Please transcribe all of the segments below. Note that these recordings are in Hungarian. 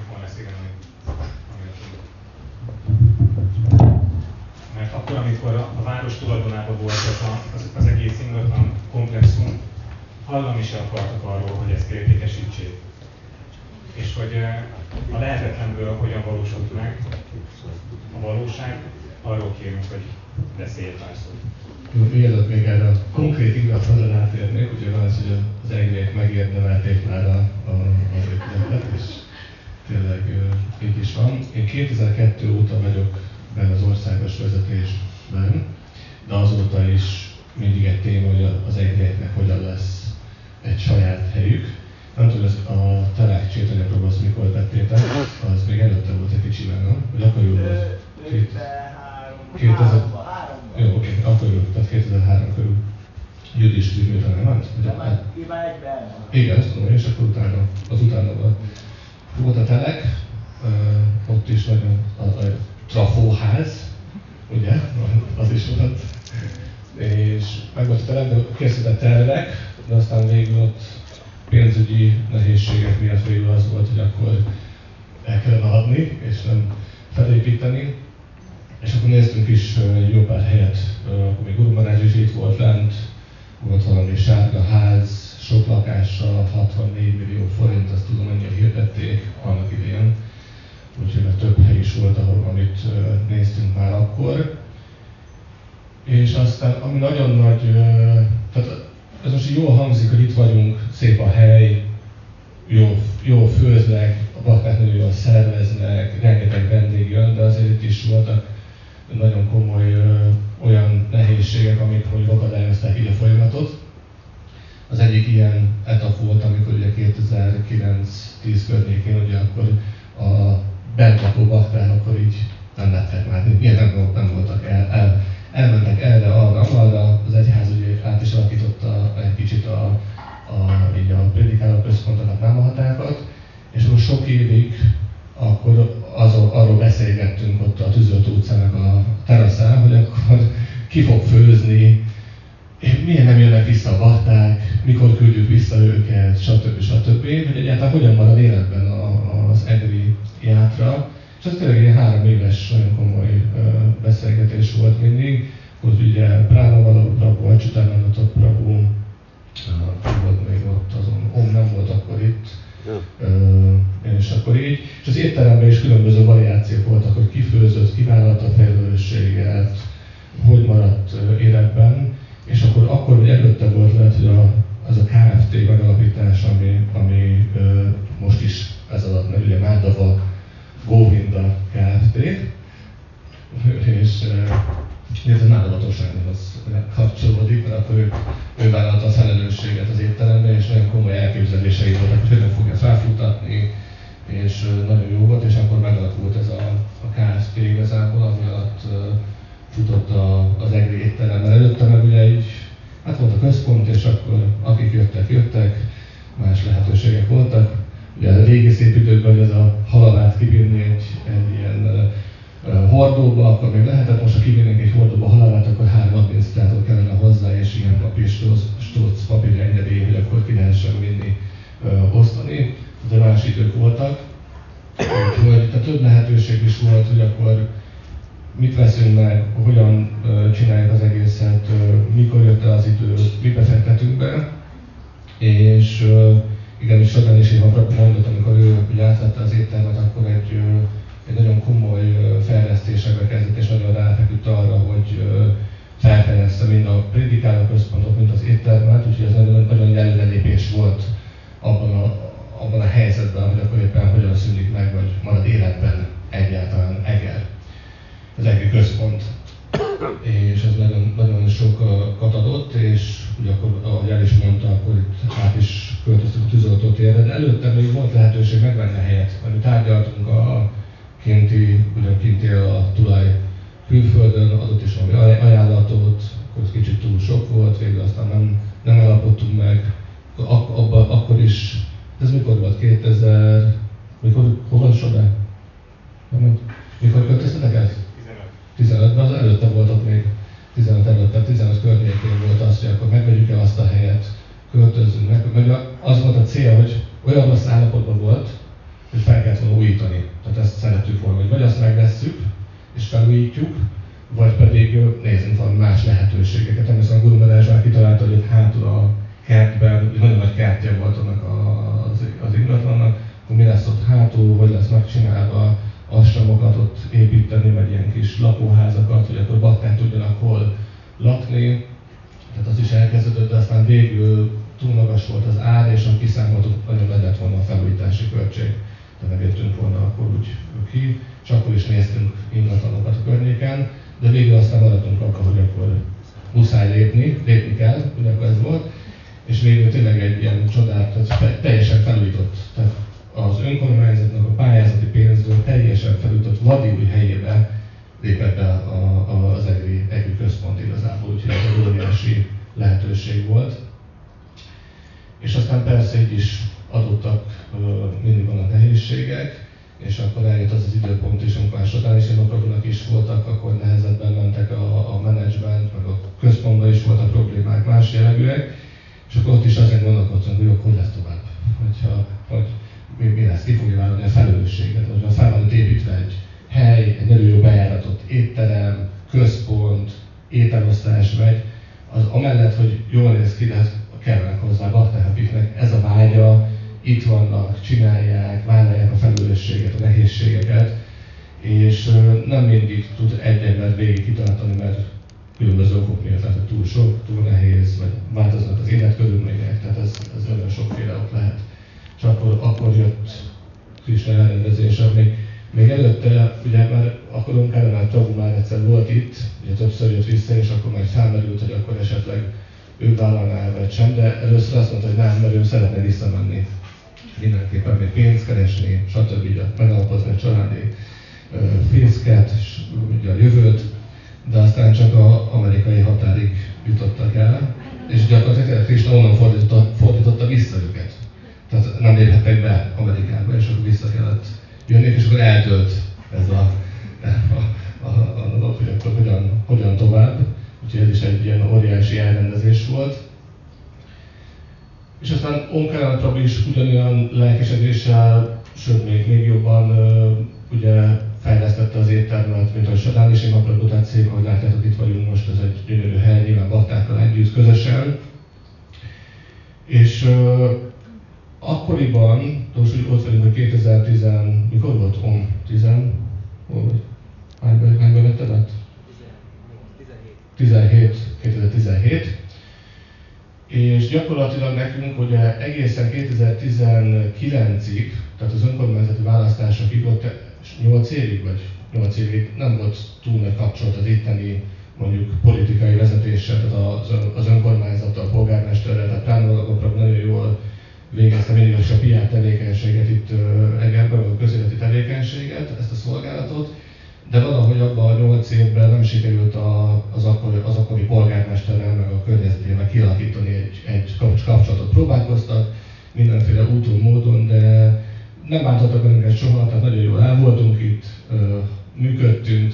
akkor lesz igen, ami, ami Mert akkor, amikor a, a város tulajdonában volt az, a, az, az egész ingatlan komplexum, hallani se akartak arról, hogy ezt értékesítsék. És hogy a lehetetlenből hogyan valósult meg a valóság, arról kérünk, hogy beszélj pár szót. Mielőtt még erre a konkrét ingatlanra rátérnék, ugye van az, hogy az egyiek megérdemelték már a, a, az épületet, és tényleg így is van. Én 2002 óta vagyok benne az országos vezetésben, de azóta is mindig egy téma, hogy az egyieknek hogyan lesz egy saját helyük. Nem tudom, ez a Telák Csétanyagról azt mikor tettétek, az még előtte volt egy kicsivel, nem? Vagy akkor jó volt? 2000... Jó, oké, akkor jó, tehát 2003 körül. Judis című talán, nem? Igen, ezt tudom, és akkor utána, az utána volt. Volt a telek, ott is nagyon a, a trafóház, ugye, az is volt. És meg volt a telek, de készített tervek, de aztán végül ott pénzügyi nehézségek miatt végül az volt, hogy akkor el kellene adni, és nem felépíteni. És akkor néztünk is jó pár helyet, akkor még Urbanázs is itt volt lent, volt valami sárga ház, sok lakással, 64 millió forint, azt tudom, annyira hirdették annak idején. Úgyhogy több hely is volt, ahol amit néztünk már akkor. És aztán, ami nagyon nagy, tehát ez most jól hangzik, hogy itt vagyunk, szép a hely, jó, jó főznek, a bakák nagyon jól szerveznek, rengeteg vendég jön, de azért itt is voltak nagyon komoly ö, olyan nehézségek, amik hogy akadályozták így a folyamatot. Az egyik ilyen etap volt, amikor ugye 2009-10 környékén, ugye akkor a bentlakó bakták akkor így nem lettek már, ilyen nem, nem voltak el, el, elmentek erre, arra, arra, az egyház ugye át is alakította egy kicsit a, a, így a prédikáló központokat, nem a hatákat, és akkor sok évig akkor azon, arról beszélgettünk ott a Tűzölt utcának a teraszán, hogy akkor ki fog főzni, miért nem jönnek vissza a batták, mikor küldjük vissza őket, stb. stb. Hogy egyáltalán hogyan marad életben az EGRI játra. És ez tényleg egy három éves, nagyon komoly beszélgetés volt mindig. Ott ugye Práva való Prabhu, Acsutánánatok Prabhu, volt még ott azon, Om nem volt akkor itt, és akkor így. És az étteremben is különböző variációk voltak, hogy kifőzött, kivállalta a fejlődőséget, hogy maradt életben, és akkor, akkor hogy előtte volt lehet, hogy a, az a KFT megalapítás, ami, ami ö, most is ez alatt, mert ugye Mádava Govinda Kft. és illetve nálavatossághoz kapcsolódik, mert akkor ő, ő vállalta a felelősséget az étteremben, és nagyon komoly elképzelései voltak, hogy hogyan fogja felfutatni, és nagyon jó volt, és akkor megalakult ez a, a KSP igazából, ami alatt futott a, az egri étterem. Előtte meg ugye így, hát volt a központ, és akkor akik jöttek, jöttek, más lehetőségek voltak. Ugye a régi szép időkben ez a halavát kibírni egy, egy ilyen hordóba, akkor még lehetett, most ha kivinnénk egy hordóba halálát, akkor három adminisztrátor kellene hozzá, és ilyen papír, stóc, papír engedély, hogy akkor ki lehessen vinni, osztani. De más idők voltak. Úgyhogy tehát több lehetőség is volt, hogy akkor mit veszünk meg, hogyan csináljuk az egészet, mikor jött el az idő, mit befektetünk be. És igen, és Sodan is én mondott, amikor ő átvette az éttermet, akkor egy egy nagyon komoly fejlesztésekbe kezdett, és nagyon ráfeküdt arra, hogy felfejezte mind a prédikáló központot, mint az éttermet, úgyhogy ez nagyon, nagyon nagy előrelépés volt abban a, abban a helyzetben, hogy akkor éppen hogyan szűnik meg, vagy marad életben egyáltalán Eger, az Egri központ. És ez nagyon, nagyon sokat adott, és ugye akkor, ahogy el is mondta, akkor itt át is költöztünk a tűzoltótérre, de előtte még volt lehetőség megvenni a helyet, mert tárgyaltunk a kinti, ugyan kint él a tulaj külföldön, adott is valami ajánlatot, akkor kicsit túl sok volt, végül aztán nem, nem állapodtunk meg. Ak- abba, akkor is, ez mikor volt? 2000, mikor, hova során? Mikor költöztetek ezt? 15-ben, az előtte volt ott még 15 előtte, 15 környékén volt az, hogy akkor megvegyük-e azt a helyet, költözünk meg, meg az volt a cél, hogy olyan rossz állapotban volt, hogy fel kellett volna újítani. Tehát ezt szerettük volna, hogy vagy azt megvesszük, és felújítjuk, vagy pedig nézzünk van más lehetőségeket. Emlékszem, Guru Meles már kitalálta, hogy ott hátul a kertben, ugye nagyon nagy kertje volt annak az, az ingatlannak, akkor mi lesz ott hátul, hogy lesz megcsinálva, astramokat ott építeni, vagy ilyen kis lakóházakat, hogy akkor bakták tudjanak hol lakni. Tehát az is elkezdődött, de aztán végül túl magas volt az ár, és a kiszámoltuk, nagyon le lett volna a felújítási költség. Tehát nem jöttünk volna akkor úgy ki, és akkor is néztünk ingatlanokat a környéken, de végül aztán maradtunk akkor, hogy akkor muszáj lépni, lépni kell, ugye ez volt, és végül tényleg egy ilyen csodát, tehát teljesen felújított, tehát az önkormányzatnak a pályázati pénzből teljesen felújított vadi új helyébe lépett be a, a, az EGRI, EGRI központ igazából, úgyhogy ez egy óriási lehetőség volt. És aztán persze így is adottak, mindig vannak nehézségek, és akkor eljött az az időpont is, amikor a satánis is voltak, akkor nehezebben mentek a, a menedzsment, meg a központban is voltak problémák más jellegűek, és akkor ott is azért gondolkodtunk, hogy hogy lesz tovább. Hogyha, hogy mi, mi lesz, ki fogja vállalni a felelősséget, hogy a fel van építve egy hely, egy nagyon jó bejáratott étterem, központ, ételosztás megy, az amellett, hogy jól néz ki, de kellene hozzá bakták, akiknek ez a vágya, itt vannak, csinálják, vállalják a felelősséget, a nehézségeket, és nem mindig tud egy ember végig kitartani, mert különböző okok miatt, tehát hogy túl sok, túl nehéz, vagy változnak az életkörülmények, tehát ez, ez nagyon sokféle ok lehet. És akkor, akkor jött Krishna elrendezése, még, még előtte, ugye már akkor Kármán Tabu már egyszer volt itt, ugye többször jött vissza, és akkor már felmerült, hogy akkor esetleg ő vállalná vagy sem, de először azt mondta, hogy nem, mert ő szeretne visszamenni. Mindenképpen még pénzt keresni, stb. megalapozni a családi fészket, és ugye a jövőt, de aztán csak az amerikai határig jutottak el, és gyakorlatilag Krishna onnan fordította, nem léphettek be Amerikába, és akkor vissza kellett jönni, és akkor eltölt ez a, a, a, a dolog, hogy akkor hogyan, hogyan tovább. Úgyhogy ez is egy ilyen óriási elrendezés volt. És aztán Onkára is ugyanolyan lelkesedéssel, sőt még, még jobban ugye fejlesztette az éttermet, mint a Sadán is, én Napragodát cég, ahogy látjátok, itt vagyunk most, ez egy gyönyörű hely, nyilván baktákkal együtt, közösen. És akkoriban, most úgy ott vagyunk, hogy 2010, mikor volt OM? 10, hol vagy? Hányban, hányban vetted át? 17. 2017. És gyakorlatilag nekünk ugye egészen 2019-ig, tehát az önkormányzati választásokig ott 8 évig, vagy 8 évig nem volt túl nagy kapcsolat az itteni mondjuk politikai vezetéssel, tehát az, önkormányzattal, a polgármesterrel, tehát plánologokra nagyon jól végezte mindig a PR tevékenységet itt Egerben, a közéleti tevékenységet, ezt a szolgálatot, de valahogy abban a nyolc évben nem sikerült a, az, akkori, az akkori polgármesterrel, meg a környezetével kialakítani egy, egy kapcsolatot. Próbálkoztak mindenféle úton, módon, de nem bántottak bennünket soha, tehát nagyon jól el voltunk itt, működtünk,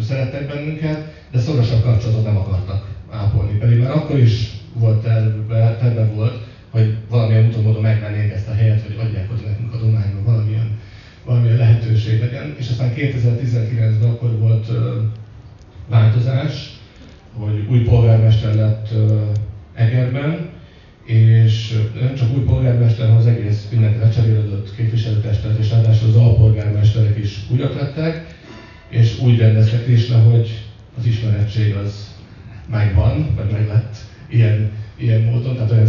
szerettek bennünket, de szorosabb kapcsolatot nem akartak ápolni. Pedig már akkor is volt terve, terve volt, hogy valamilyen úton módon megvennénk ezt a helyet, hogy adják oda nekünk a dományba valamilyen, valamilyen lehetőség legyen. És aztán 2019-ben akkor volt változás, hogy új polgármester lett Egerben, és nem csak új polgármester, hanem az egész mindenki lecserélődött képviselőtestet, és ráadásul az alpolgármesterek is újak lettek, és úgy rendezte Krishna, hogy az ismerettség az megvan, vagy meg lett ilyen, ilyen módon, tehát olyan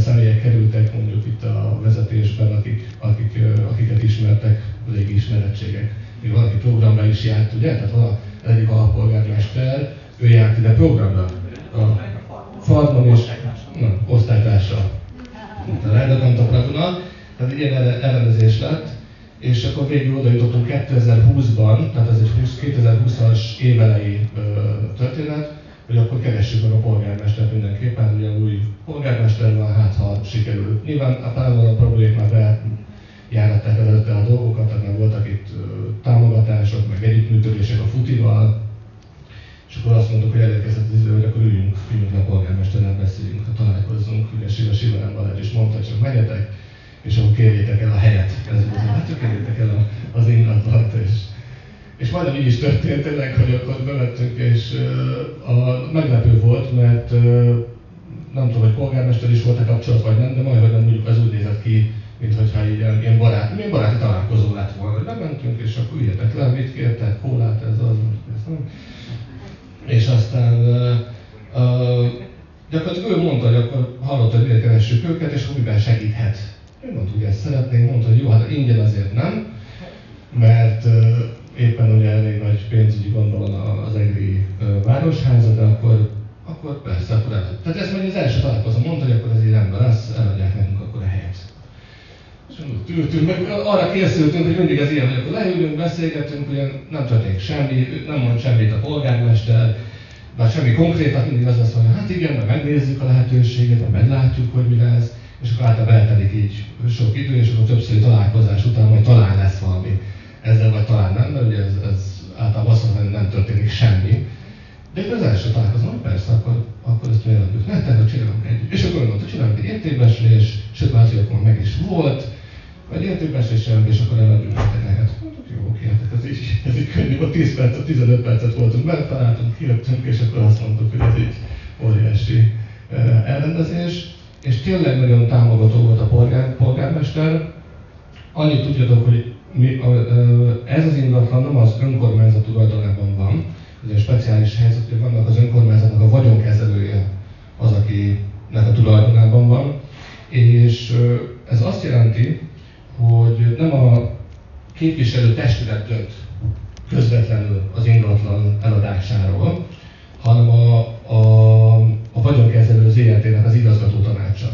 ugye? Tehát van egyik alpolgármester, ő járt ide programra. A Farmon is, na, osztálytársa a Rádakantok Laguna, tehát ilyen elrendezés lett, és akkor végül oda jutottunk 2020-ban, tehát ez egy 2020-as évelei történet, hogy akkor keressük meg a polgármestert mindenképpen, ugye új polgármester van, hát ha sikerül. Nyilván a a problémák bejáratták előtte a dolgokat, tehát már voltak itt támogatások, meg együttműködések a futival, és akkor azt mondtuk, hogy elérkezett az idő, hogy akkor üljünk, üljünk le a polgármesterrel, beszéljünk, találkozzunk. Siva Sivarán Balázs is mondta, csak menjetek, és akkor kérjétek el a helyet. Ez volt, hát csak kérjétek el az ingatlant, és, És majdnem így is történt tényleg, hogy akkor bevettünk, és a, meglepő volt, mert nem tudom, hogy polgármester is volt a kapcsolat, vagy nem, de majd, hogy nem mondjuk az úgy nézett ki, mint hogyha így ilyen barát, milyen baráti találkozó lett volna, hogy bementünk, és akkor üljetek le, mit kértek, kólát, ez az, ez nem. És aztán uh, gyakorlatilag ő mondta, hogy akkor hallott, hogy miért keressük őket, és miben segíthet. Én mondtuk, hogy ezt szeretnénk, mondta, hogy jó, hát ingyen azért nem, mert uh, éppen ugye elég nagy pénzügyi gond az egri uh, városháza, de akkor, akkor persze, akkor el. Tehát ez majd az első találkozó mondta, hogy akkor ez így rendben lesz, eladják nekünk akkor a helyet. És ültünk, meg arra készültünk, hogy mindig ez ilyen, hogy akkor leülünk, beszélgetünk, ugye nem történik semmi, nem mond semmit a polgármester, bár semmi konkrétat, mindig az lesz, hogy hát igen, mert megnézzük a lehetőséget, mert meglátjuk, hogy mi lesz, és akkor általában eltelik így sok idő, és akkor többször találkozás után majd talán lesz valami ezzel, vagy talán nem, mert ugye ez, ez általában azt mondom, hogy nem történik semmi. De itt az első találkozom, persze, akkor, akkor ezt megadjuk nektek, hogy csinálunk egy. És akkor mondta, csinálunk egy értékbeslés, sőt, már akkor meg is volt, vagy értékbeslés és akkor eladjuk nektek. Mondtuk, jó, oké, hát ez így, ez így könnyű, a 10 percet, 15 percet voltunk benne, találtunk, kijöttünk, és akkor azt mondtuk, hogy ez így óriási elrendezés. És tényleg nagyon támogató volt a polgár, polgármester. Annyit tudjatok, hogy mi, ez az ingatlan nem az önkormányzat tulajdonában van, egy speciális helyzet, hogy vannak az önkormányzatnak a vagyonkezelője az, akinek a tulajdonában van, és ez azt jelenti, hogy nem a képviselő testület dönt közvetlenül az ingatlan eladásáról, hanem a, a, a vagyonkezelő ZRT-nek az igazgató tanácsa.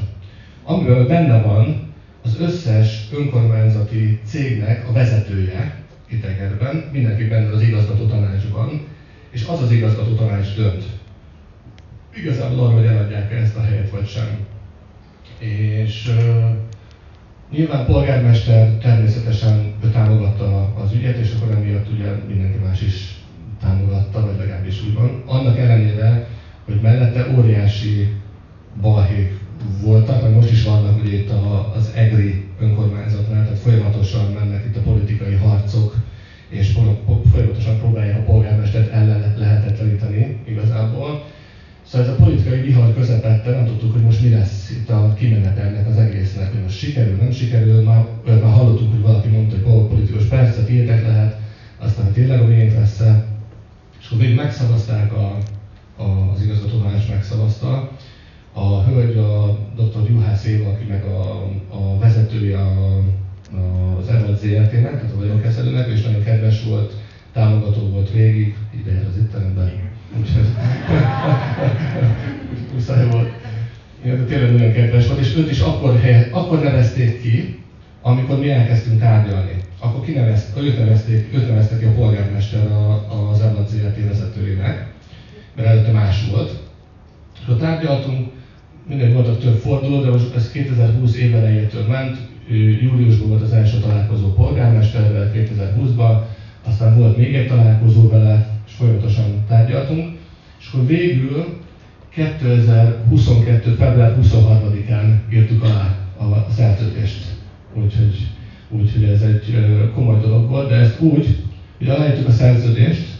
Amiben benne van az összes önkormányzati cégnek a vezetője Kitegerben, mindenki benne az igazgató tanácsban, és az az igazgató tanács dönt. Igazából arra, hogy eladják ezt a helyet, vagy sem. És nyilván polgármester természetesen támogatta az ügyet, és akkor emiatt ugye mindenki más is támogatta, vagy legalábbis úgy van. Annak ellenére, hogy mellette óriási balhék voltak, vagy most is vannak ugye itt az EGRI megszavazták, a, a, az igazgató megszavazta, a hölgy, a dr. Juhász Éva, aki meg a, a vezetője a, a, az Emerald ZRT-nek, tehát a vagyonkezelőnek, és nagyon kedves volt, támogató volt végig, ide jár az étteremben. Úgyhogy muszáj volt. Ja, tényleg nagyon kedves volt, és őt is akkor, akkor nevezték ki, amikor mi elkezdtünk tárgyalni. Akkor kinevezték, nevezték, őt nevezték ki a polgármester az Emerald ZRT vezetőjének, mert előtte más volt. És akkor tárgyaltunk, mindegy voltak több forduló, de most ez 2020 év elejétől ment, júliusban volt az első találkozó polgármesterrel 2020-ban, aztán volt még egy találkozó vele, és folyamatosan tárgyaltunk, és akkor végül 2022. február 23-án írtuk alá a szerződést. Úgyhogy, úgyhogy ez egy komoly dolog volt, de ezt úgy, hogy aláírtuk a szerződést,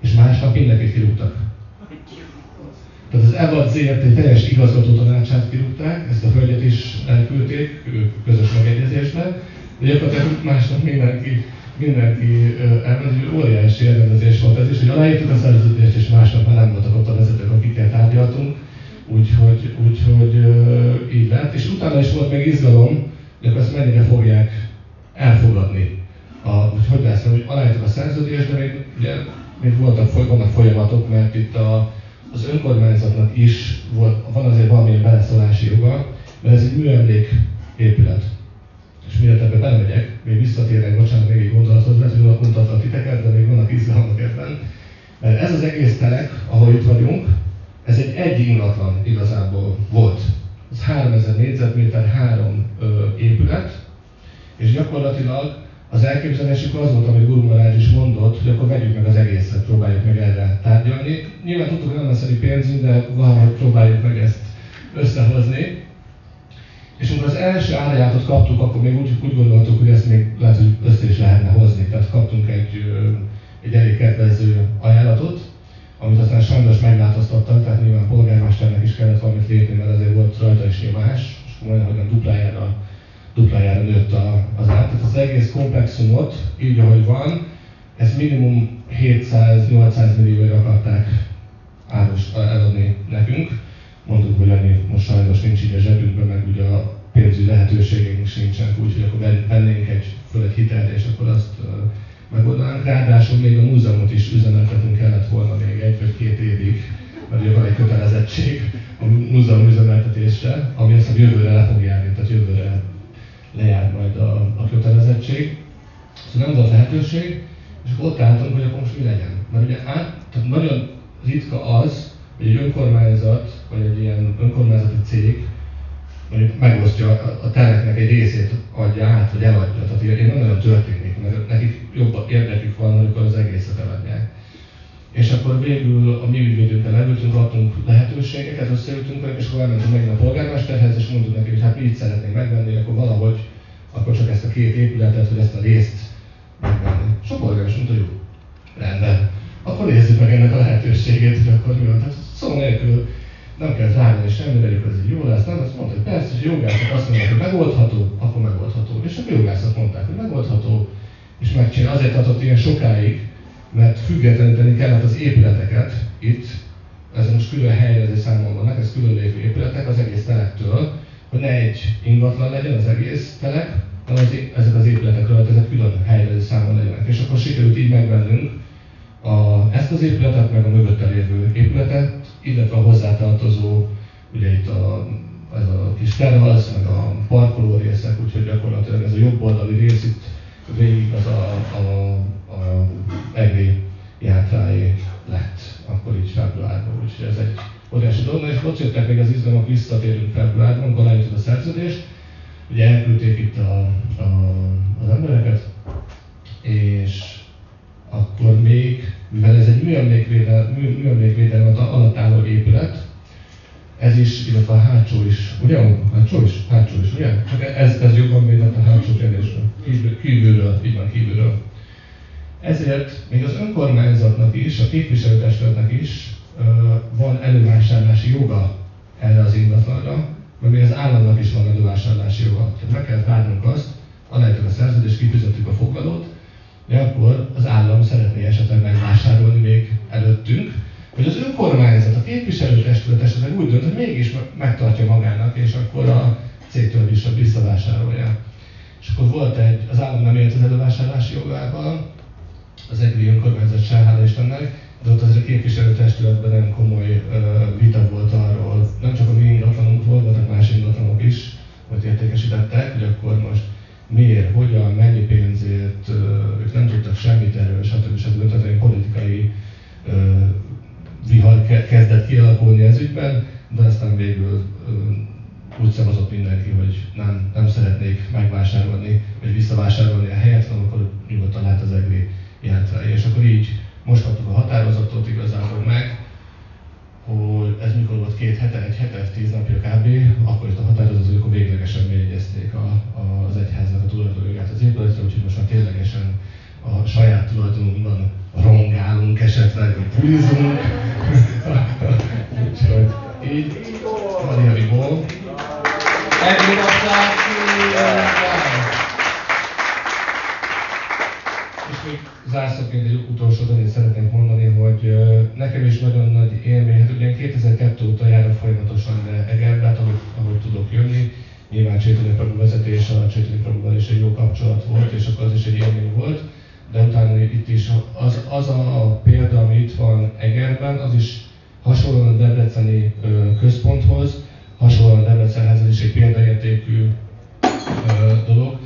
és másnap mindenkit kirúgtak. Tehát az EVAD ZRT teljes igazgató tanácsát kirúgták, ezt a hölgyet is elküldték közös megegyezésben, de gyakorlatilag másnap mindenki, mindenki elment, óriási elrendezés volt ez is, hogy aláírtuk a szerződést, és másnap már nem voltak ott a vezetők, akikkel tárgyaltunk, úgyhogy, úgyhogy így lett. És utána is volt még izgalom, akkor ezt mennyire fogják elfogadni. A, hogy hogy lesz, hogy aláírtuk a szerződést, de még, ugye, még voltak, vannak folyamatok, mert itt a, az önkormányzatnak is volt, van azért valamilyen beleszólási joga, mert ez egy műemlék épület. És miért ebbe belemegyek, még visszatérek, bocsánat, még egy gondolathoz, lehet, hogy untatlak titeket, de még vannak izgalmak ebben. Mert ez az egész telek, ahol itt vagyunk, ez egy egy ingatlan igazából volt. Ez 3000 négyzetméter, három ö, épület, és gyakorlatilag az elképzelésük az volt, amit Guru Maharaj is mondott, hogy akkor vegyük meg az egészet, próbáljuk meg erre tárgyalni. Nyilván tudtuk, hogy nem lesz pénzünk, de valahogy próbáljuk meg ezt összehozni. És amikor az első árajátot kaptuk, akkor még úgy, úgy gondoltuk, hogy ezt még lehet, hogy össze is lehetne hozni. Tehát kaptunk egy egy elég kedvező ajánlatot, amit aztán sajnos megváltoztattak, majdnem, duplájára, duplájára nőtt a, az ár. Tehát az egész komplexumot, így ahogy van, ez minimum 700-800 millióra akarták áros eladni nekünk. Mondtuk, hogy annyi most sajnos nincs így a zsebünkben, meg ugye a pénzügyi lehetőségeink sincsenek, úgyhogy akkor vennénk egy, föl egy hitelt, és akkor azt megoldanánk. Ráadásul még a múzeumot is üzemeltetünk kellett volna még egy vagy két évig, mert ugye van egy kötelezettség a múzeum üzemeltetésre, ami azt a jövőre le fog járni, tehát jövőre lejár majd a, a kötelezettség. Szóval nem volt lehetőség, és akkor ott álltunk, hogy akkor most mi legyen. Mert ugye át, tehát nagyon ritka az, hogy egy önkormányzat, vagy egy ilyen önkormányzati cég mondjuk megosztja a teleknek egy részét adja át, vagy eladja. Tehát ilyen nem nagyon történik, mert nekik jobb érdekük van, amikor az egészet eladják. És akkor végül a mi ügyvédünkkel leültünk, adtunk lehetőségeket, összeültünk és akkor elmentünk megint a polgármesterhez, és mondtuk neki, hogy hát mi itt szeretnénk megvenni, akkor valahogy, akkor csak ezt a két épületet, vagy ezt a részt megvenni. És a polgármester mondta, jó, rendben. Akkor nézzük meg ennek a lehetőségét, hogy akkor mi van. Tehát szó nélkül nem kell zárni semmi, vegyük ez így jó lesz, nem? Azt mondta, hogy persze, hogy jogászok azt mondják, hogy megoldható, akkor megoldható. És a jogászok mondták, hogy megoldható, és megcsinál. Azért tartott ilyen sokáig, mert függetleníteni kellett az épületeket itt, ez most külön helyezés számon vannak, ez külön lévő épületek az egész telektől, hogy ne egy ingatlan legyen az egész telek, hanem az, ezek az épületek rajta, ezek külön helyezés számon legyenek. És akkor sikerült így megvennünk a, ezt az épületet, meg a mögötte lévő épületet, illetve a hozzátartozó, ugye itt a, ez a kis terhasz, meg a parkoló részek, úgyhogy gyakorlatilag ez a jobb oldali rész itt végig az a, a, a EGV úgyhogy ez egy óriási dolog. És jöttek még az izgalmak, visszatérünk februárban, amikor aláírtuk a szerződést, ugye elküldték itt a, a, az embereket, és akkor még, mivel ez egy műemlékvédelem alatt álló épület, ez is, illetve a hátsó is, ugye? Hátsó is? Hátsó is, ugye? Csak ez, ez jobban védett a hátsó kérdésről. Kívül, kívülről, így van, kívülről. Ezért még az önkormányzatnak is, a képviselőtestületnek is van elővásárlási joga erre az ingatlanra, mert még az államnak is van elővásárlási joga. Tehát meg kell várnunk azt, aláírtuk a szerződést, kifizettük a fogadót, de akkor az állam szeretné esetleg megvásárolni még előttünk, hogy az önkormányzat, a képviselőtestület esetleg úgy dönt, hogy mégis megtartja magának, és akkor a cégtől is visszavásárolja. És akkor volt egy, az állam nem élt az elővásárlási jogával, az egri önkormányzat sem, hála Istennek, ott azért a képviselőtestületben nem komoly vita volt arról, nem csak a mi ingatlanunk volt, voltak más ingatlanok is, hogy értékesítettek, hogy akkor most miért, hogyan, mennyi pénzért, ők nem tudtak semmit erről, stb. stb. Tehát egy politikai vihar kezdett kialakulni ez ügyben, de aztán végül úgy szavazott mindenki, hogy nem, nem szeretnék megvásárolni, vagy visszavásárolni a helyet, hanem akkor nyugodtan lehet az egri játra. És akkor így most kaptuk a határozatot igazából meg, hogy ez mikor volt két hete, egy hete, tíz napja kb., akkor itt a határozat, akkor véglegesen megjegyezték a, a, az egyháznak a tulajdonjogát az épületre, úgyhogy most már ténylegesen a saját tulajdonunkban rongálunk, esetleg pulizunk. úgyhogy így, Maria Vibó. És még zárszóként egy utolsó dolgot szeretnék mondani, hogy nekem is nagyon nagy élmény, hát ugye 2002 óta járok folyamatosan Egerbe, hát ahogy, ahogy tudok jönni, nyilván Csétoni Pragu vezetés, a Csétoni Praguval is egy jó kapcsolat volt, és akkor az is egy élmény volt, de utána itt is az, az a példa, ami itt van Egerben, az is hasonlóan a Debreceni központhoz, hasonlóan a Debrecenhez, ez is egy példaértékű dolog,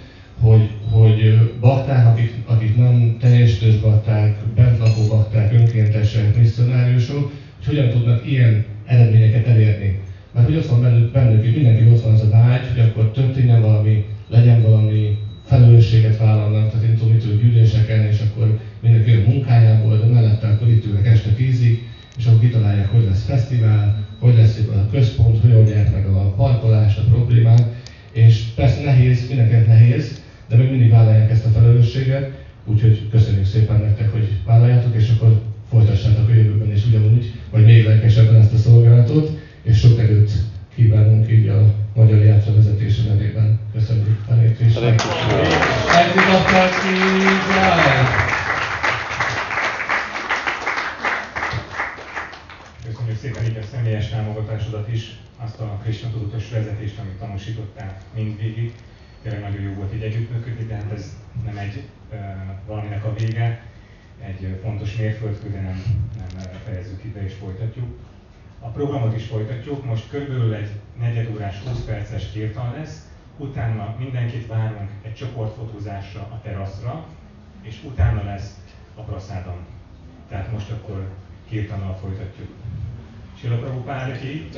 hogy, hogy bakták, akik, akik nem teljes bakták, bentlakó bakták, önkéntesek, misszionáriusok, hogy hogyan tudnak ilyen eredményeket elérni. Mert hogy ott van bennük, bennük hogy mindenki ott van az a vágy, hogy akkor történjen valami, legyen valami, felelősséget vállalnak, tehát én tudom, itt ülök gyűléseken, és akkor mindenki jön munkájából, de mellette akkor itt ülnek este tízig, és akkor kitalálják, hogy lesz fesztivál, hogy lesz a központ, hogy oldják meg a parkolást, a problémát, és persze nehéz, mindenkinek nehéz, de még mindig vállalják ezt a felelősséget, Úgyhogy köszönjük szépen nektek, hogy vállaljátok, és akkor folytassátok a jövőben is ugyanúgy, vagy még lelkesebben ezt a szolgálatot, és sok erőt kívánunk így a Magyar Játra vezetése nevében. Köszönjük. Hare Krishna. Köszönjük szépen így a személyes támogatásodat is, azt a Krishna tudatos vezetést, amit tanúsítottál mindvégig. Tényleg nagyon jó volt így együttműködni, de hát ez nem egy uh, valaminek a vége, egy fontos mérföldkő, de nem, nem fejezzük ide és folytatjuk. A programot is folytatjuk, most körülbelül egy negyedórás, 20 perces kirtan lesz, utána mindenkit várunk egy csoportfotózásra a teraszra, és utána lesz a praszádon. Tehát most akkor kirtannal folytatjuk. Srila Prabhupada aqui.